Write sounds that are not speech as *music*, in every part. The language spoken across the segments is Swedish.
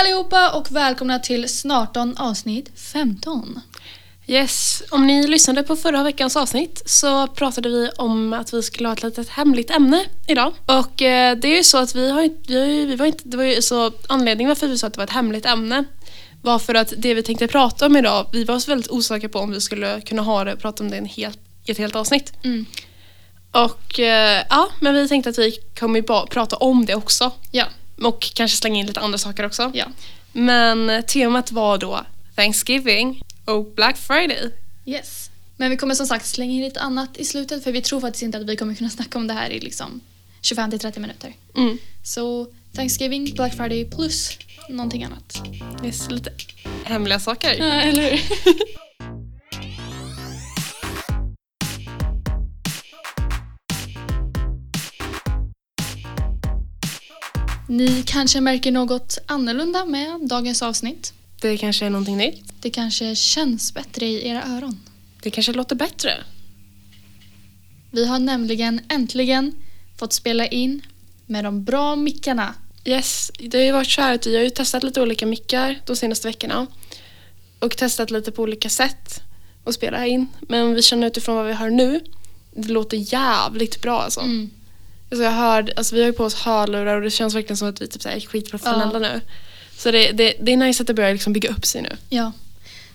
allihopa och välkomna till Snarton avsnitt 15. Yes, om ni lyssnade på förra veckans avsnitt så pratade vi om att vi skulle ha ett litet hemligt ämne idag. Och eh, det är ju så att vi har, vi var inte, det var ju så anledningen varför vi sa att det var ett hemligt ämne var för att det vi tänkte prata om idag, vi var väldigt osäkra på om vi skulle kunna ha det, prata om det i i ett helt avsnitt. Mm. Och eh, ja, men vi tänkte att vi kommer bara prata om det också. Ja, Och kanske slänga in lite andra saker också. ja. Men temat var då Thanksgiving och Black Friday. Yes. Men vi kommer som sagt slänga in lite annat i slutet för vi tror faktiskt inte att vi kommer kunna snacka om det här i liksom 25-30 minuter. Mm. Så Thanksgiving, Black Friday plus någonting annat. Yes, lite hemliga saker. Ja, eller hur? *laughs* Ni kanske märker något annorlunda med dagens avsnitt. Det kanske är någonting nytt. Det kanske känns bättre i era öron. Det kanske låter bättre. Vi har nämligen äntligen fått spela in med de bra mickarna. Yes, det har ju varit så här att vi har ju testat lite olika mickar de senaste veckorna. Och testat lite på olika sätt att spela in. Men vi känner utifrån vad vi har nu, det låter jävligt bra alltså. Mm. Alltså jag hörde, alltså vi har ju på oss hörlurar och det känns verkligen som att vi typ så här är skitprofessionella Ja. nu. Så det, det, det är nice att det börjar liksom bygga upp sig nu. Ja.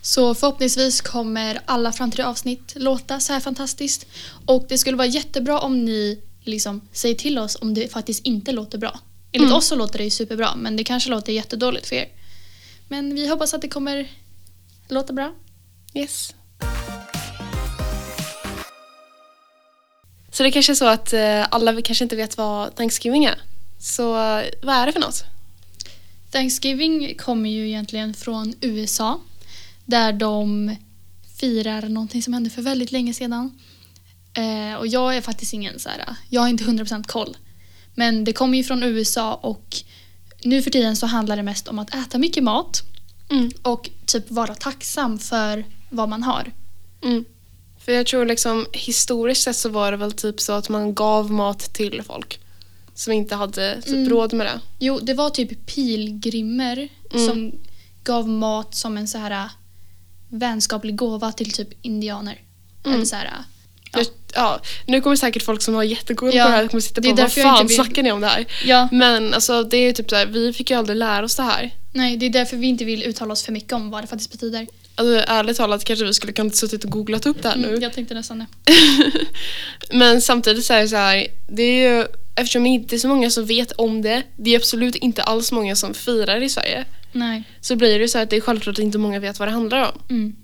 Så förhoppningsvis kommer alla framtida avsnitt låta så här fantastiskt. Och det skulle vara jättebra om ni liksom säger till oss om det faktiskt inte låter bra. Enligt Mm. oss så låter det ju superbra men det kanske låter jättedåligt för er. Men vi hoppas att det kommer låta bra. Yes. Så det kanske är så att eh, alla kanske inte vet vad Thanksgiving är. Så vad är det för något? Thanksgiving kommer ju egentligen från USA. Där de firar någonting som hände för väldigt länge sedan. Eh, och jag är faktiskt ingen så här, jag har inte 100% koll. Men det kommer ju från USA och nu för tiden så handlar det mest om att äta mycket mat Mm. och typ vara tacksam för vad man har. Mm. För jag tror liksom historiskt sett så var det väl typ så att man gav mat till folk som inte hade typ Mm. råd med det. Jo, det var typ pilgrimer Mm. som gav mat som en så här äh, vänskaplig gåva till typ indianer. Mm. Eller så här, äh, Ja. Ja. ja, nu kommer säkert folk som har jättekoll Ja, på det här kommer sitta på vad jag fan vill- snackar ni om det här? ja, Men alltså det är typ så här, vi fick ju aldrig lära oss det här. nej, det är därför vi inte vill uttala oss för mycket om vad det faktiskt betyder. Alltså ärligt talat kanske vi skulle kunnat suttit och googlat upp det här nu. Mm, jag tänkte nästan det. *laughs* Men samtidigt så är det så här, det är ju, eftersom det inte är så många som vet om det, det är absolut inte alls många som firar i Sverige, Nej. så blir det ju så här att det är självklart att inte många vet vad det handlar om. Mm.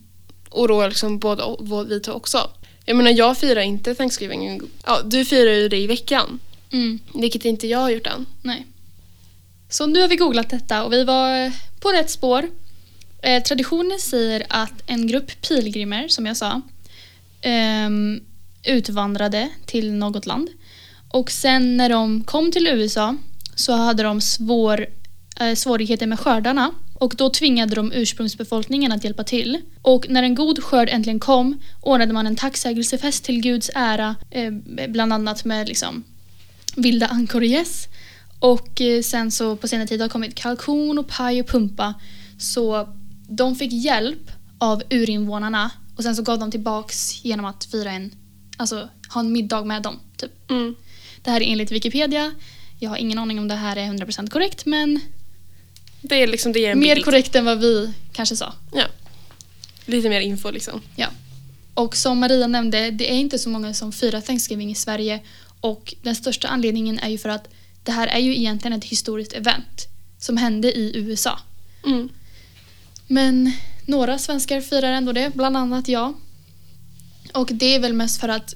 Och då liksom båda vi två också. Jag menar jag firar inte Thanksgiving. Ja, du firar ju det i veckan. Mm. Vilket inte jag har gjort än. Nej. Så nu har vi googlat detta och vi var på rätt spår. Eh, traditionen säger att en grupp pilgrimer, som jag sa, ehm, utvandrade till något land. Och sen när de kom till USA så hade de svår, eh, svårigheter med skördarna. Och då tvingade de ursprungsbefolkningen att hjälpa till. Och när en god skörd äntligen kom ordnade man en tacksägelsefest till Guds ära. Eh, bland annat med liksom vilda ankor och. Och eh, sen så på senare tid har kommit kalkon och paj och pumpa. Så de fick hjälp av urinvånarna och sen så gav de tillbaks genom att fira en, alltså ha en middag med dem. Typ. Mm. Det här är enligt Wikipedia. Jag har ingen aning om det här är 100% korrekt men Det är liksom, det ger en mer bild. korrekt än vad vi kanske sa. Ja. Lite mer info liksom. Ja. Och som Maria nämnde, det är inte så många som firar Thanksgiving i Sverige och den största anledningen är ju för att det här är ju egentligen ett historiskt event som hände i USA. Mm. Men några svenskar firar ändå det, bland annat jag. Och det är väl mest för att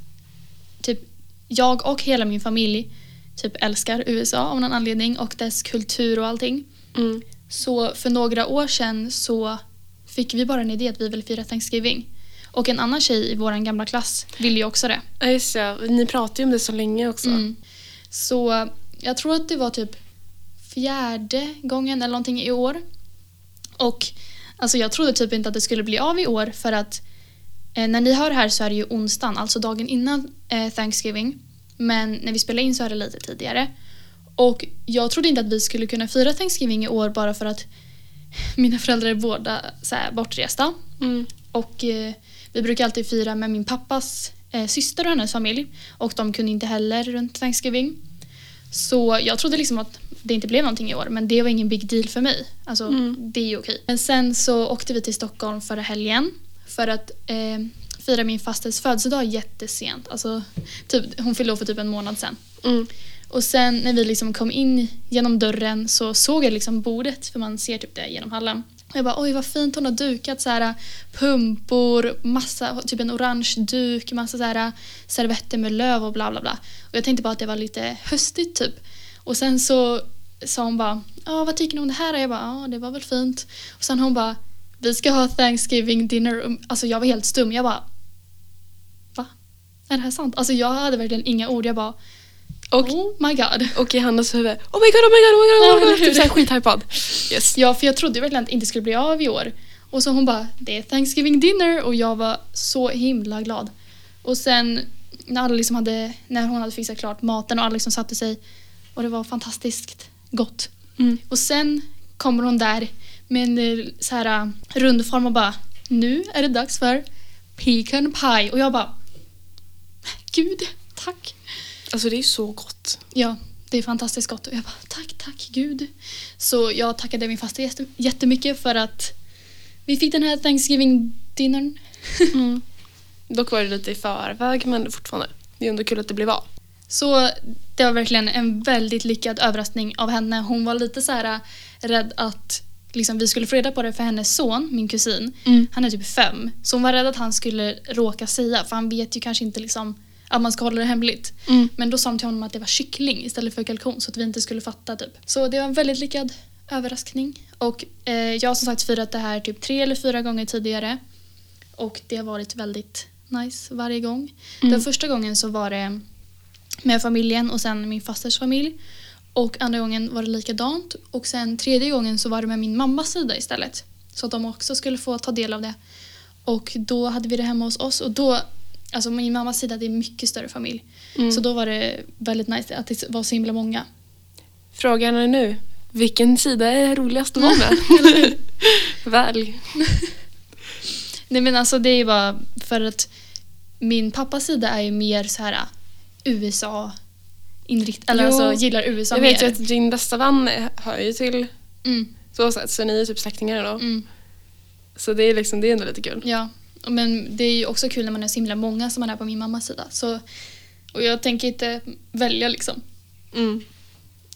typ jag och hela min familj typ älskar USA av någon anledning och dess kultur och allting. Mm. Så för några år sedan så fick vi bara en idé att vi vill fira Thanksgiving. Och en annan tjej i vår gamla klass vill ju också det. Ja just det, ni pratar ju om det så länge också. Mm. Så jag tror att det var typ fjärde gången eller någonting i år. Och alltså jag trodde typ inte att det skulle bli av i år för att eh, när ni hör här så är det ju onsdagen, alltså dagen innan eh, Thanksgiving. Men när vi spelar in så är det lite tidigare. Och jag trodde inte att vi skulle kunna fira Thanksgiving i år bara för att *laughs* mina föräldrar är båda så här, bortresta. Mm. Och eh, vi brukar alltid fira med min pappas eh, syster och hennes familj. Och de kunde inte heller runt Thanksgiving. Så jag trodde liksom att det inte blev någonting i år men det var ingen big deal för mig. Alltså Mm. det är ju okej. Men sen så åkte vi till Stockholm förra helgen för att eh, fira min fasters födelsedag jättesent. Alltså, typ, hon fyllde år för typ en månad sen. Mm. Och sen när vi liksom kom in genom dörren så såg jag liksom bordet för man ser typ det genom hallen. Och jag bara oj vad fint hon har dukat så här äh, pumpor, massa, typ en orange duk, massa så här äh, servetter med löv och bla bla bla. Och jag tänkte bara att det var lite höstigt typ. Och sen så sa hon bara ja vad tycker ni om det här? Och jag bara ja det var väl fint. Och sen hon bara vi ska ha Thanksgiving dinner. Alltså jag var helt stum. Jag bara va? Är det här sant? Alltså jag hade verkligen inga ord. Jag bara och, oh my god. och i Hannas huvud, oh my god, oh my god, oh my god, oh my god. Typ såhär skithypad. Yes. Ja, för jag trodde verkligen att det inte skulle bli av i år. Och så hon bara, det är Thanksgiving dinner och jag var så himla glad. Och sen när, alla liksom hade, när hon hade fixat klart maten och alla liksom satte sig och det var fantastiskt gott. Mm. Och sen kommer hon där med en så här eh, rundform och bara, nu är det dags för pecan pie. Och jag bara, gud, tack. Alltså det är så gott. Ja, det är fantastiskt gott. Och jag bara, tack, tack gud. Så jag tackade min faster jätte- jättemycket för att vi fick den här Thanksgiving-dinnern. Mm. *laughs* Dock var det lite i förväg men fortfarande. Det är ändå kul att det blev av. Så det var verkligen en väldigt lyckad överraskning av henne. Hon var lite så här äh, rädd att liksom, vi skulle få reda på det för hennes son, min kusin. Mm. Han är typ fem. Så hon var rädd att han skulle råka säga för han vet ju kanske inte liksom att man ska hålla det hemligt. Mm. Men då sa de till honom att det var kyckling istället för kalkon så att vi inte skulle fatta typ. Så det var en väldigt lyckad överraskning. Och eh, jag har som sagt firat det här typ tre eller fyra gånger tidigare. Och det har varit väldigt nice varje gång. Mm. Den första gången så var det med familjen och sen min fasters familj. Och andra gången var det likadant. Och sen tredje gången så var det med min mammas sida istället. Så att de också skulle få ta del av det. Och då hade vi det hemma hos oss och då, alltså min mammas sida det är mycket större familj. Mm. Så då var det väldigt nice att det var så himla många. Frågan är nu, vilken sida är roligast att vara med? *laughs* *laughs* Välj. *laughs* Nej men alltså det är bara för att min pappas sida är ju mer så här USA inrikt eller Jo, alltså gillar USA Jag mer. vet ju att din bästa vän hör ju till mm, så sätt, så ni är typ släktingar då. mm, Så det är liksom, det är ändå lite kul. ja. Men det är ju också kul när man är så himla många som man är på min mammas sida. Så, och jag tänker inte välja liksom. Mm.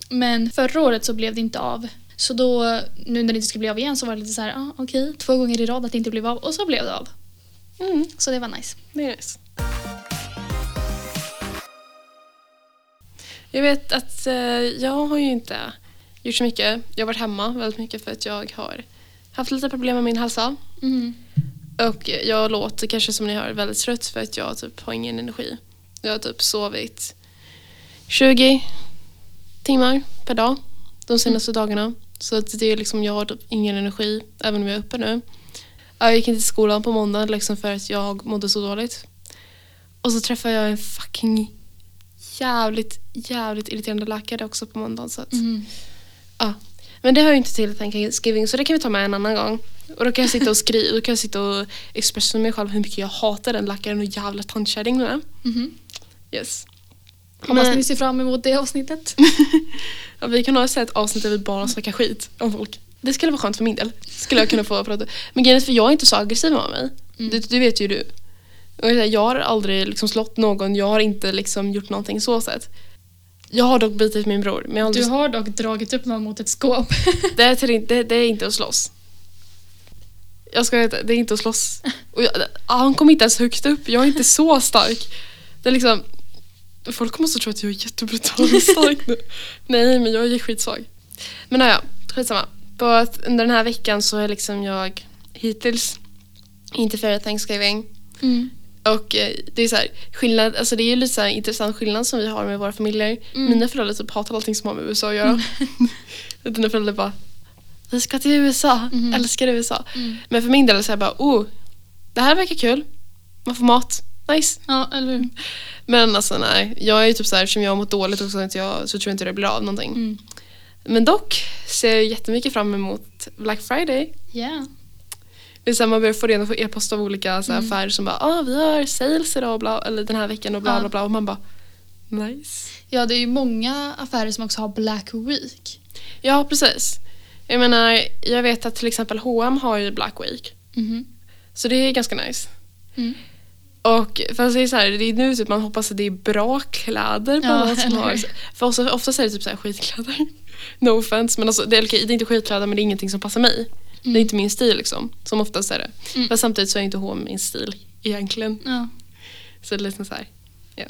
Men förra året så blev det inte av. Så då, nu när det inte skulle bli av igen så var det lite så här, ah, okej, två gånger i rad att det inte blev av och så blev det av. Mm. Så det var nice. Det är nice. Jag vet att eh, jag har ju inte gjort så mycket. Jag har varit hemma väldigt mycket för att jag har haft lite problem med min hälsa. Mm. Och jag låter kanske som ni hör väldigt trött för att jag typ har ingen energi. Jag har typ sovit 20 timmar per dag de senaste dagarna. Så att det är liksom, jag har typ ingen energi även om jag är uppe nu. Jag gick inte till skolan på måndag liksom för att jag mådde så dåligt. Och så träffade jag en fucking jävligt, jävligt irriterande läkare också på måndagen. Så att, Mm. ja. Men det hör ju inte till Thanksgiving så det kan vi ta med en annan gång. Och då kan jag sitta och skriva, då kan jag sitta och expressa mig själv hur mycket jag hatar den läkaren och jävla tantkärring är. Mhm. Yes. Hoppas Men- ni ser fram emot det avsnittet. *laughs* Ja, vi kan ha ett avsnitt där vi bara snackar skit om folk. Det skulle vara skönt för min del. Skulle jag kunna få prata. Men grejen är för jag är inte så aggressiv av mig. Mm. Det, det vet ju du. Jag har aldrig liksom slått någon, jag har inte liksom gjort någonting så sett. Jag har dock bitit min bror. Men jag har Du aldrig, har dock dragit upp någon mot ett skåp. *laughs* det, är till, det, det är inte att slåss. Jag ska veta, det är inte att slåss. Och jag, ah, han kom inte ens högt upp, jag är inte så stark. Det är liksom, folk kommer att tro att jag är jättebrutal och stark nu. *laughs* Nej, men jag är skitsvag. Men ja, skitsamma. På att under den här veckan så är liksom jag hittills inte firat Thanksgiving. Mm. Och eh, det är så här, skillnad, alltså det är ju lite så intressant skillnad som vi har med våra familjer. Mm. Mina föräldrar typ hatar allting som har med USA att göra. *laughs* Dina föräldrar bara, vi ska till USA, Mhm. älskar USA. Mm. Men för min del är det så bara, oh, det här verkar kul. Man får mat, nice. Ja, eller hur? Men alltså nej, jag är ju typ så här, eftersom jag har mått dåligt också, så, inte jag, så tror jag inte det blir av någonting. Mm. Men dock ser jag jättemycket fram emot Black Friday. Yeah. Det är så här, man börjar få reda på e-post av olika så här, Mm. affärer som bara ah, vi har sales idag och bla, eller den här veckan och bla Ja. bla bla och man bara nice. Ja, det är ju många affärer som också har Black Week. Ja precis. Jag menar jag vet att till exempel H&M har ju Black Week. Mhm. Så det är ganska nice. Mm. Och fast det är så här, det är nu typ man hoppas att det är bra kläder på Ja, som har. För ofta, oftast är det typ så här skitkläder. No offense men alltså, det, är, det är inte skitkläder men det är ingenting som passar mig. Det är inte min stil liksom. Som oftast är det. Mm. Men samtidigt så är inte H&M min stil egentligen. Ja. Så det är lite så här. Ja.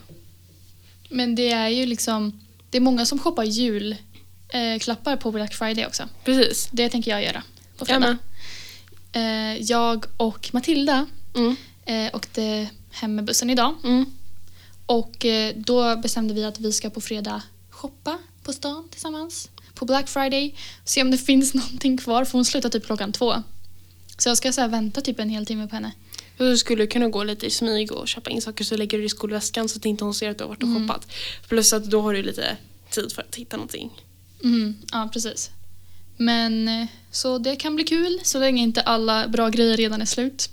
Men det är ju liksom, det är många som shoppar julklappar eh, klappar på Black Friday också. Precis. Det tänker jag göra på Jag fredag. med. Eh, jag och Matilda Mm. eh, åkte hem med bussen idag. Mm. Och eh, då bestämde vi att vi ska på fredag shoppa på stan tillsammans. På Black Friday. Se om det finns *laughs* någonting kvar för hon slutar typ klockan två. Så jag ska så vänta typ en hel timme på henne. Du skulle kunna gå lite i smyg och köpa in saker så lägger du det i skolväskan så att inte hon ser att du har varit och Mm. shoppat. Plus att då har du lite tid för att hitta någonting. Mm, ja, precis. Men eh, så det kan bli kul så länge inte alla bra grejer redan är slut.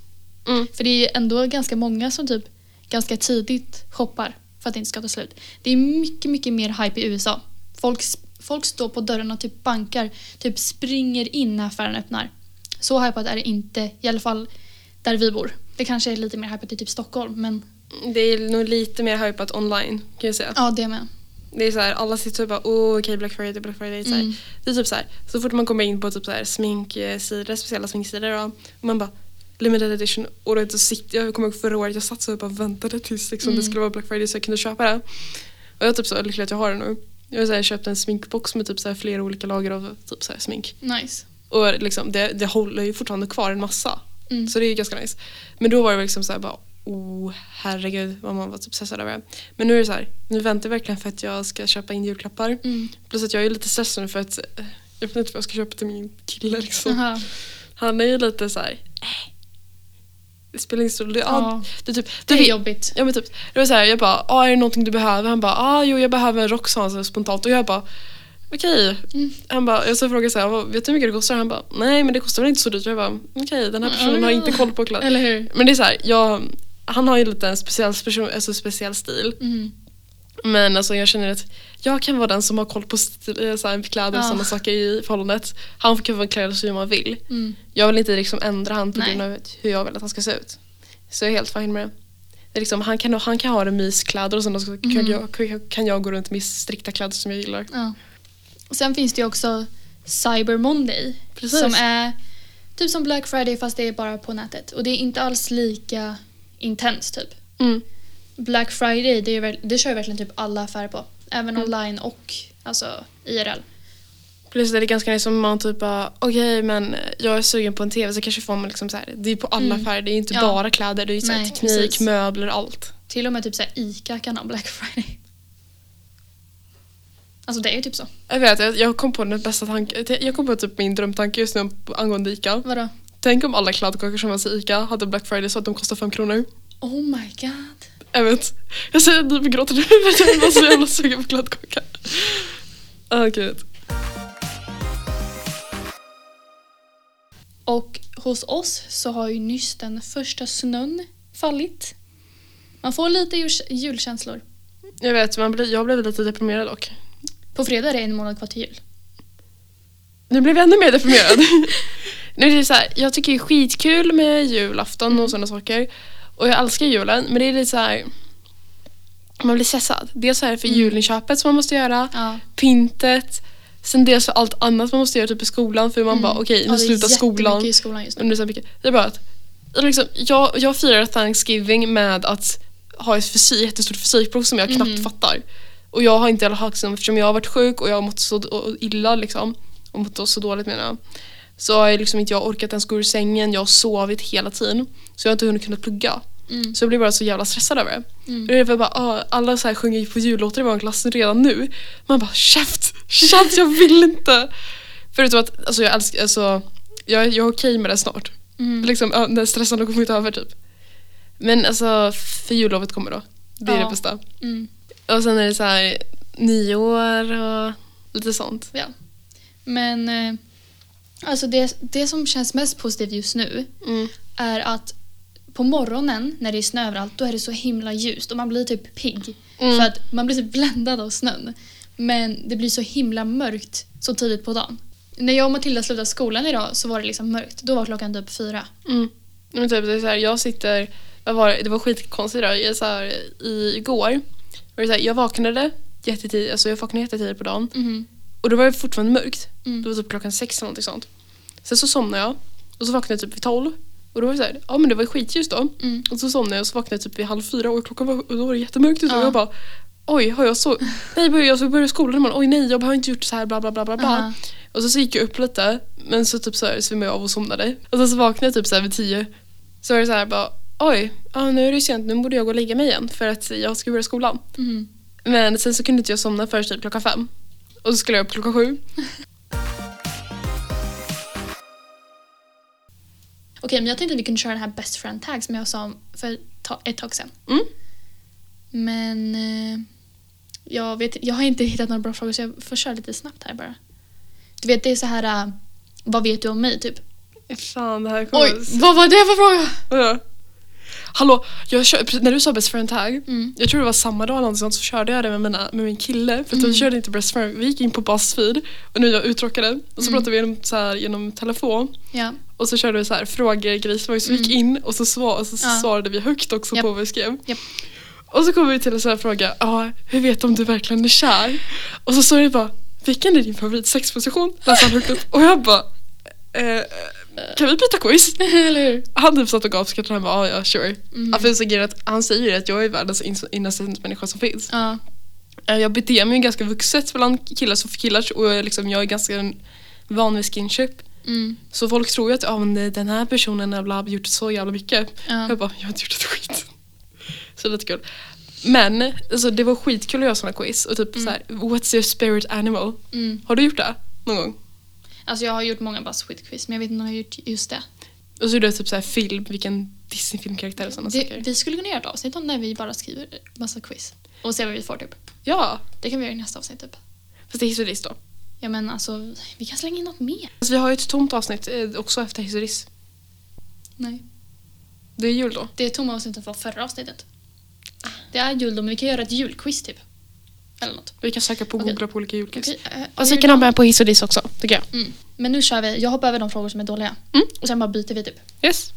Mm. För det är ändå ganska många som typ ganska tidigt shoppar för att det inte ska ta slut. Det är mycket, mycket mer hype i USA. Folk, folk står på dörren och typ bankar, typ springer in när affären öppnar. Så hypat är det inte, i alla fall där vi bor. Det kanske är lite mer hypat i typ Stockholm, men Det är nog lite mer hypat online kan jag säga. ja, det med. Det är så här, alla sitter och bara oh, okej Black Friday, Black Friday. Så. Mm. det är typ så här, så fort man kommer in på typ så här sminksidor, speciella sminksidor då, och man bara limited edition och då sitter, jag kommer ihåg förra året jag satt så och bara väntade tills liksom, Mm. det skulle vara Black Friday så jag kunde köpa det. Och jag är typ så lycklig att jag har det nu. Jag har så här, köpt en sminkbox med typ så flera olika lager av typ så smink. Nice. Och liksom, det, det håller ju fortfarande kvar en massa. Mm. Så det är ganska nice. Men då var det liksom så här bara oh herregud vad man var typ stressad över det. Men nu är det så här, nu väntar jag verkligen för att jag ska köpa in julklappar. Mm. Plus att jag är lite stressad nu för att eh, jag vet inte vad jag ska köpa till min kille liksom. Aha. Han är ju lite så här. eh, Det spelar ingen stor roll. Det, ja. Det är typ, det är jobbigt. Ja men typ, det var så här, jag bara, ah, är det någonting du behöver? Han bara, ah, jo jag behöver en rock sa han så spontant och jag bara, okej. Mm. Han bara, jag så frågade så här, "Vad- vet du hur mycket det kostar? Han bara, nej men det kostar väl inte så dyrt? Jag bara, okej den här personen har inte koll på kläder. Eller hur? Men det är så här, jag, han har ju lite en speciell, alltså speciell stil. Mm. Men alltså jag känner att jag kan vara den som har koll på stil, eh, så här, kläder och Ja. sådana saker i förhållandet. Han kan få klä sig hur man vill. Mm. Jag vill inte liksom ändra han på grund av hur jag vill att han ska se ut. Så jag är helt fine med det. det är liksom, han, kan, han kan ha det myskläder och sen så kan, Mm. jag, kan jag gå runt med strikta kläder som jag gillar. Ja. Och sen finns det ju också Cyber Monday. Precis. Som är typ som Black Friday fast det är bara på nätet. Och det är inte alls lika intens typ. Mm. Black Friday det, är, det kör ju verkligen typ alla affärer på. Även Mm. online och alltså IRL. Plus det är ganska nice om man typ bara, okej men jag är sugen på en TV så kanske får man liksom så här, det är på alla Mm. affärer, det är inte Ja. bara kläder, det är ju Nej, teknik, precis. möbler, allt. Till och med typ så här ICA kan ha Black Friday. Alltså det är ju typ så. Jag vet, jag, jag kom på den bästa tanken, jag kom på typ min drömtanke just nu angående ICA. Vadå? Tänk om alla kladdkakor som fanns i ICA hade Black Friday så att de kostar fem kronor. Oh my god. Jag vet. Jag säger att du gråter nu för att jag var så jävla sugen på kladdkaka. Åh gud. Och hos oss så har ju nyss den första snön fallit. Man får lite jul- julkänslor. Jag vet, man blir, jag blev lite deprimerad dock. På fredag är det en månad kvar till jul. Nu blev jag ännu mer deprimerad. *laughs* nu är det så här, jag tycker det är skitkul med julafton Mm. och sådana saker. Och jag älskar julen, men det är lite så här. Man blir stressad. Dels så här för Mm. julinköpet som man måste göra, Ja. pyntet. Sen dels för allt annat man måste göra typ i skolan för man bara okej Mm. Ja, nu det är slutar skolan. i skolan just nu. Det är så mycket. Det är bara att liksom, jag, jag firar Thanksgiving med att ha ett fysik, jättestort fysikprov som jag knappt Mhm. fattar. Och jag har inte heller haft liksom, eftersom jag har varit sjuk och jag har mått så illa liksom. Och mått så dåligt menar jag. Så har jag liksom inte jag orkat ens gå ur sängen, jag har sovit hela tiden. Så jag har inte hunnit kunna plugga. Mm. Så jag blir bara så jävla stressad över det. Mm. Det är bara, ah, alla så här sjunger ju på jullåtar i vår klass redan nu. Man bara käft, käft jag vill inte. Förutom att alltså, jag älskar, alltså, jag, jag är okej med det snart. Mm. Liksom, när stressen har kommit över typ. Men alltså för jullovet kommer då. Det är Ja. det bästa. Mm. Och sen är det så här nyår och lite sånt. Ja. Men eh, alltså det, det som känns mest positivt just nu Mm. är att på morgonen när det är snö överallt då är det så himla ljust och man blir typ pigg. Mm. För att man blir typ bländad av snön. Men det blir så himla mörkt så tidigt på dagen. När jag och Matilda slutade skolan idag så var det liksom mörkt. Då var klockan typ fyra. Mm. Men typ, det är så här, jag sitter, vad var det, det var skitkonstigt idag. Jag, så här, i, igår var det så här, jag vaknade jättetidigt, alltså jag vaknade jättetidigt på dagen Mhm. Och då var det fortfarande mörkt. Mm. Det var typ klockan sex eller någonting sånt. Sen så somnade jag och så vaknade jag typ vid tolv och då var det så här, ja men det var ju skitljust då. Mm. Och så somnade jag och så vaknade jag typ vid halv fyra och klockan var, och då var det jättemörkt ute och Ja. jag bara Oj, har jag så... *laughs* Nej, jag ska börja skolan imorgon. Oj nej, jag har inte gjort så här bla bla bla bla bla. Aha. Och så, så gick jag upp lite, men så typ så här svimmade jag av och somnade. Och sen så vaknade jag typ så här vid tio. Så var det så här bara, oj, ja, nu är det sent, nu borde jag gå och lägga mig igen för att jag ska börja skolan. Mhm. Men sen så kunde inte jag somna förrän typ klockan fem. Och så skulle jag upp klockan sju. Okej, men jag tänkte att vi kunde köra den här best friend tag som jag sa för ett ta- ett tag sedan. Mm. Men eh, jag, vet, jag har inte hittat några bra frågor så jag får köra lite snabbt här bara. Du vet, det är så här... eh, vad vet du om mig, typ? Fan, det här kommer... Oj, vad var det för fråga? Ja. Hallå, jag kör, när du sa best friend tag, Mm. jag tror det var samma dag sånt, så körde jag det med, mina, med min kille. För Mm. vi körde inte best friend, vi gick in på Buzzfeed och nu är jag uttråkade. Och så Mm. pratade vi genom, så här, genom telefon. Ja. Och så körde vi så här frågegrej, så vi gick in och så, svar, och så Mm. Ja. svarade vi högt också Japp. på vad vi skrev. Japp. Och så kom vi till en sån här fråga, hur vet du om du verkligen är kär? Och så står det bara, vilken är din favorit sexposition? Läste han högt upp. Och jag bara, eh, kan vi byta quiz? *laughs* Eller hur? Han typ satt och gapskrattade och han bara, ja, ja sure. Mhm. Ja, för så grejen är att han säger ju att jag är världens ins- innocentet människa som finns. Ja. Eh, Jag beter mig ganska vuxet bland killar och killar och jag är, liksom, jag är ganska van vid skinship. Mm. Så folk tror ju att ah, men den här personen har gjort så jävla mycket. Ja. Jag bara, jag har inte gjort ett skit. *laughs* Så lite kul. Men alltså, det var skitkul att göra såna quiz och typ så här, what's your spirit animal? Mm. Har du gjort det någon gång? Alltså jag har gjort många Buzzfeed-quiz men jag vet inte om jag har gjort just det. Och så gjorde jag typ så här film, vilken Disney-filmkaraktär och sådana det saker. vi skulle kunna göra ett avsnitt om när vi bara skriver massa quiz. Och se vad vi får typ. Ja, Det kan vi göra i nästa avsnitt typ. fast det är diss då. Ja men alltså, vi kan slänga in något mer. Alltså, vi har ju ett tomt avsnitt eh, också efter diss. Nej. Det är jul då. Det är tomma avsnittet från förra avsnittet. Det är jul då, men vi kan göra ett julquiz typ. Eller något. Vi kan söka på och googla på olika julquiz. Okej, eh, Och så kan ha med på hiss och diss också, tycker jag. mm. Men nu kör vi. Jag hoppar över de frågor som är dåliga. Mm. Och sen bara byter vi typ. Yes.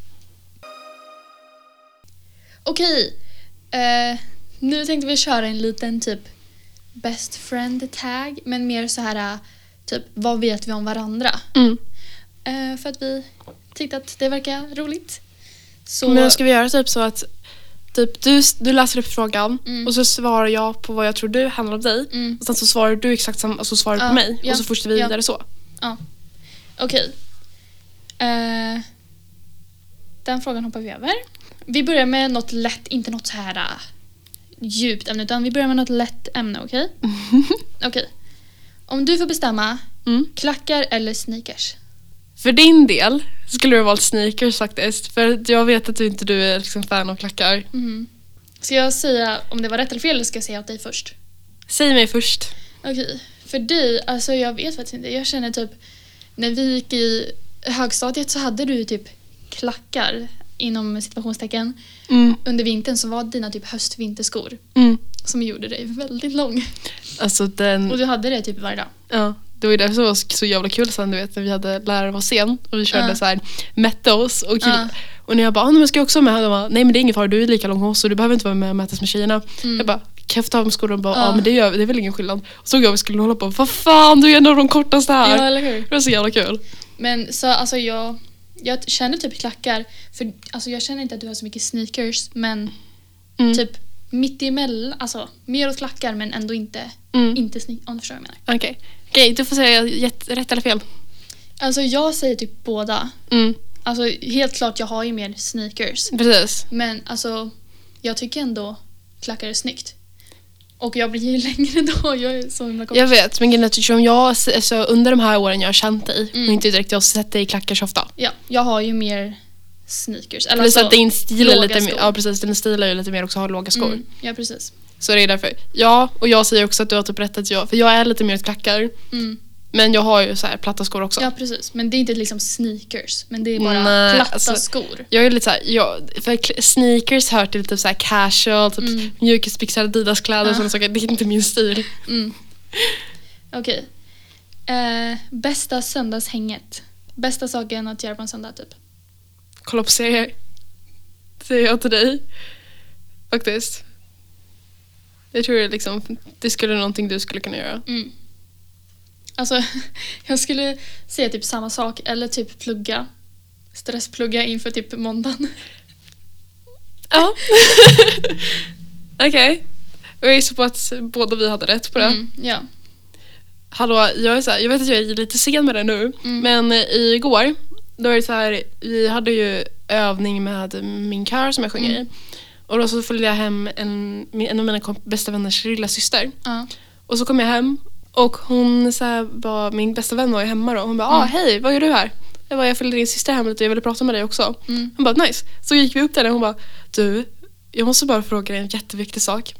Okej. Eh, nu tänkte vi köra en liten typ best friend tag. Men mer så här eh, typ vad vet vi om varandra? Mm. Eh, för att vi tyckte att det verkar roligt. Så, Men ska vi göra typ så att typ, du, du läser upp frågan Mm. och så svarar jag på vad jag tror du handlar om dig. Mm. Och sen så svarar du exakt samma, alltså svarar du Ja, på mig. ja, Och så fortsätter vi ja. vidare så. Okej. Eh, den frågan hoppar vi över. Vi börjar med något lätt, inte något så här äh, djupt ämne, utan vi börjar med något lätt ämne, okej? *laughs* Okej. Om du får bestämma, Mm. klackar eller sneakers? För din del skulle det valt sneakers faktiskt. För jag vet att du inte du är liksom fan av klackar. Mhm. Ska jag säga om det var rätt eller fel eller ska jag säga åt dig först? Säg mig först. Okej, för dig, alltså jag vet faktiskt inte. Jag känner typ, när vi gick i högstadiet så hade du typ klackar inom situationstecken. Mm. Under vintern så var dina typ höst-vinterskor Mm. som gjorde dig väldigt lång. Alltså den, Och du hade det typ varje dag. ja. Det var ju det som var så jävla kul sen du vet när vi hade lärare var sen och vi körde Ja. så här mätte oss och, Ja. och när jag bara, ah, men ska jag också vara med? De bara, nej men det är ingen fara, du är lika lång hos så du behöver inte vara med och mätas med tjejerna. Mm. Jag bara, kan jag få ta av mig skorna? Bara, ja men det, gör, det är väl ingen skillnad. Och så jag och skulle hålla på, vad fan du är en av de kortaste här. Ja, eller hur? Det var så jävla kul. Men så alltså jag, jag känner typ klackar, för alltså jag känner inte att du har så mycket sneakers men Mm. typ mitt emellan, alltså mer åt klackar men ändå inte, Mm. inte sneakers, om du förstår vad jag menar. Okej, Okej, du får säga rätt eller fel. Alltså jag säger typ båda. Mm. Alltså helt klart jag har ju mer sneakers. Precis. Men alltså jag tycker ändå klackar är snyggt. Och jag blir ju *laughs* längre då, jag är så himla kort. Jag vet, men eftersom jag, alltså, under de här åren jag har känt dig Mm. och inte direkt jag har sett dig i klackar så ofta. Ja, jag har ju mer sneakers. Eller Plus alltså, att din stil är lite mer, ja precis, din stil är ju lite mer också att ha låga skor. mm, Ja, precis. Så det är därför. Ja, och jag säger också att du har typ rätt att jag, för jag är lite mer ett klackar. Mm. Men jag har ju så här platta skor också. Ja precis, men det är inte liksom sneakers. Men det är bara Nej, platta alltså- skor. Jag är lite såhär, jag, för sneakers hör till typ såhär casual, typ Mm. mjukisbyxor, Adidas-kläder och Ja. sådana saker. Det är inte min stil. Mm. Okej. Eh, bästa söndagshänget. Bästa saken att göra på en söndag typ. Kolla på serier. Säger jag till dig. Faktiskt. Jag tror det, liksom, det skulle någonting du skulle kunna göra. Mm. Alltså, *laughs* jag skulle säga typ samma sak eller typ plugga. Stressplugga inför typ måndagen. *laughs* Ja. *laughs* Okej. Jag gissar på att båda vi hade rätt på det. Mm, ja. Hallå, jag, är så här, jag vet att jag är lite sen med det nu, Mm. men eh, igår, då är det så här, vi hade ju övning med min kör som jag sjunger Mm. i. Och då så följde jag hem en, en av mina bästa vänners lilla syster. ja. Och så kom jag hem och hon så här, var, min bästa vän var ju hemma då. Hon bara, ah, Mm. hej, vad gör du här? Jag bara, jag följde din syster hem lite, jag ville prata med dig också. Mm. Hon bara, nice. Så gick vi upp där och hon bara, du, jag måste bara fråga dig en jätteviktig sak.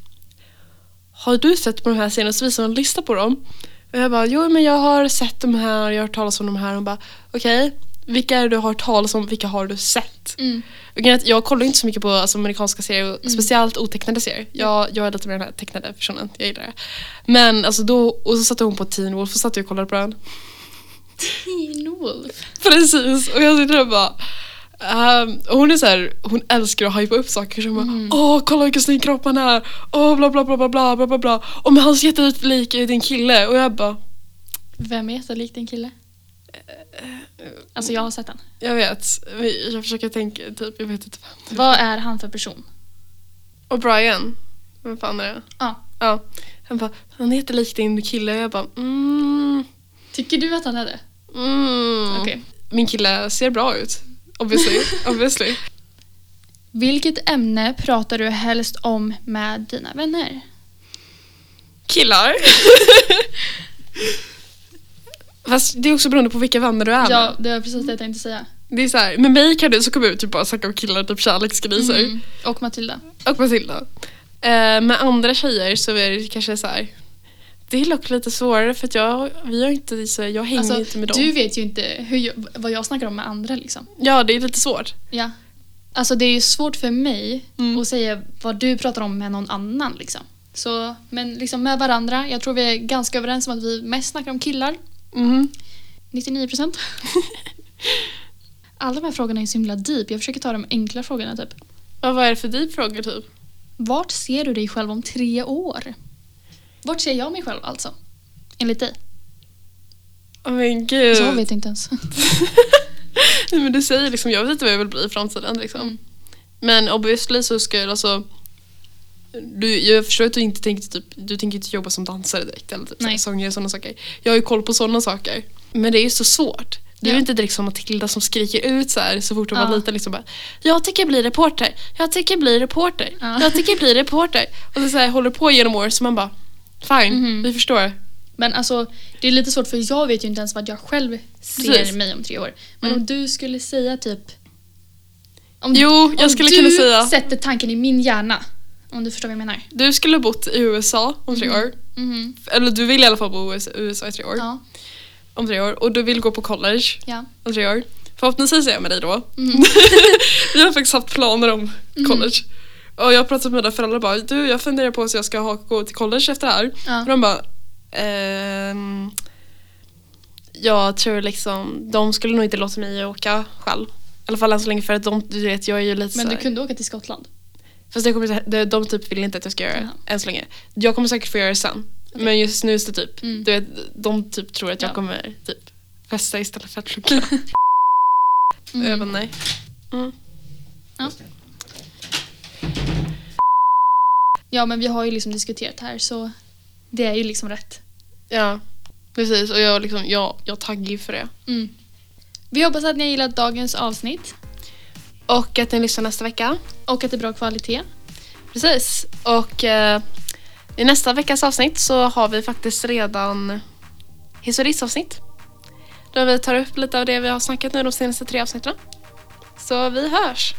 Har du sett på de här serierna? Så visade hon en lista på dem. Och jag bara, jo men jag har sett de här, jag har hört talas om de här. Hon bara, okej, vilka är det du har hört talas om, vilka har du sett? Mm. Jag kollar inte så mycket på alltså, amerikanska serier, Mm. speciellt otecknade serier. Jag, jag är lite mer den här tecknade personen, jag gillar det. Men alltså då, och så satte hon på Teen Wolf och satt jag och kollade på den. Teen Wolf. Precis, och jag sitter där och bara ehm, och hon är så här, hon älskar att hypa upp saker som Mm. bara Åh kolla vilken snygg kropp han är, åh bla bla bla bla bla bla bla bla Och men han ser jättelik ut din kille och jag bara Vem är jättelik din kille? Alltså jag har sett den. Jag vet, jag försöker tänka typ, jag vet inte vem Vad är han för person? Och Brian, vem fan är det? Ja. Ja, han bara, han är jättelik din kille jag bara mm, Tycker du att han är det? mm. Okej. Min kille ser bra ut, obviously, *laughs* obviously. Vilket ämne pratar du helst om med dina vänner? Killar. *laughs* Fast det är också beroende på vilka vänner du är med. Ja, det var precis det jag tänkte säga. Det är så här, med mig kan du så kommer ut typ bara snacka om killar, typ kärleksgriser. Mm. Och Matilda. Och Matilda. Eh, med andra tjejer så är det kanske så här. Det är dock lite svårare för att jag, vi har inte så, jag hänger Alltså, inte med dem. du vet ju inte hur jag, vad jag snackar om med andra liksom. Ja, det är lite svårt. Ja. Alltså det är ju svårt för mig Mm. att säga vad du pratar om med någon annan liksom. Så, men liksom med varandra, jag tror vi är ganska överens om att vi mest snackar om killar. Mhm. 99 procent. *laughs* Alla de här frågorna är så himla deep. Jag försöker ta de enkla frågorna typ. Ja, vad är det för deep frågor typ? Vart ser du dig själv om tre år? Vart ser jag mig själv alltså? Enligt dig? Åh men gud. Jag vet inte ens. *laughs* Nej, men du säger liksom, jag vet inte vad jag vill bli i framtiden liksom. Mm. Men obviously så ska jag alltså du, jag förstår att du inte tänker typ, du tänker inte jobba som dansare direkt eller typ sångare och sådana saker. Jag har ju koll på sådana saker. Men det är ju så svårt. Du är Ja. inte direkt som Matilda som skriker ut så här så fort hon Ja. var liten liksom bara Jag tycker bli reporter, jag tycker bli reporter, Ja. jag tycker bli reporter. Och så, så här, håller på genom år så man bara Fine, Mhm. vi förstår. Men alltså, det är lite svårt för jag vet ju inte ens vad jag själv ser Precis. mig om tre år. Men Mm. om du skulle säga typ... Om, Jo, jag om skulle du kunna säga sätter tanken i min hjärna. Om du förstår vad jag menar. Du skulle bott i USA om tre Mhm. år. Mhm. Eller du vill i alla fall bo i USA- i tre år. Ja. Om tre år. Och du vill gå på college ja. om tre år. Förhoppningsvis är jag med dig då. Mhm. *laughs* Vi har faktiskt haft planer om Mhm. college. Och jag har pratat med mina föräldrar och bara du jag funderar på om jag ska ha, gå till college efter det här. Ja. Och de bara ehm, Jag tror liksom de skulle nog inte låta mig åka själv. I alla fall än så länge för att de, du vet jag är ju lite Men du kunde åka till Skottland. Fast det kommer, de, de typ vill inte att jag ska göra det Jaha. än så länge. Jag kommer säkert få göra det sen. Okej. Men just nu så typ, Mm. du vet, de typ tror att jag Ja. kommer typ festa istället för att plugga. *laughs* Jag Mm. bara nej. Mm. Ja men vi har ju liksom diskuterat det här så det är ju liksom rätt. Ja, precis. Och jag, liksom, jag, jag taggar ju för det. Mm. Vi hoppas att ni har gillat dagens avsnitt Och att ni lyssnar nästa vecka och att det är bra kvalitet. Precis. Och eh, i nästa veckas avsnitt så har vi faktiskt redan hiss och riss-avsnitt. Då vi tar upp lite av det vi har snackat nu de senaste tre avsnitten. Så vi hörs.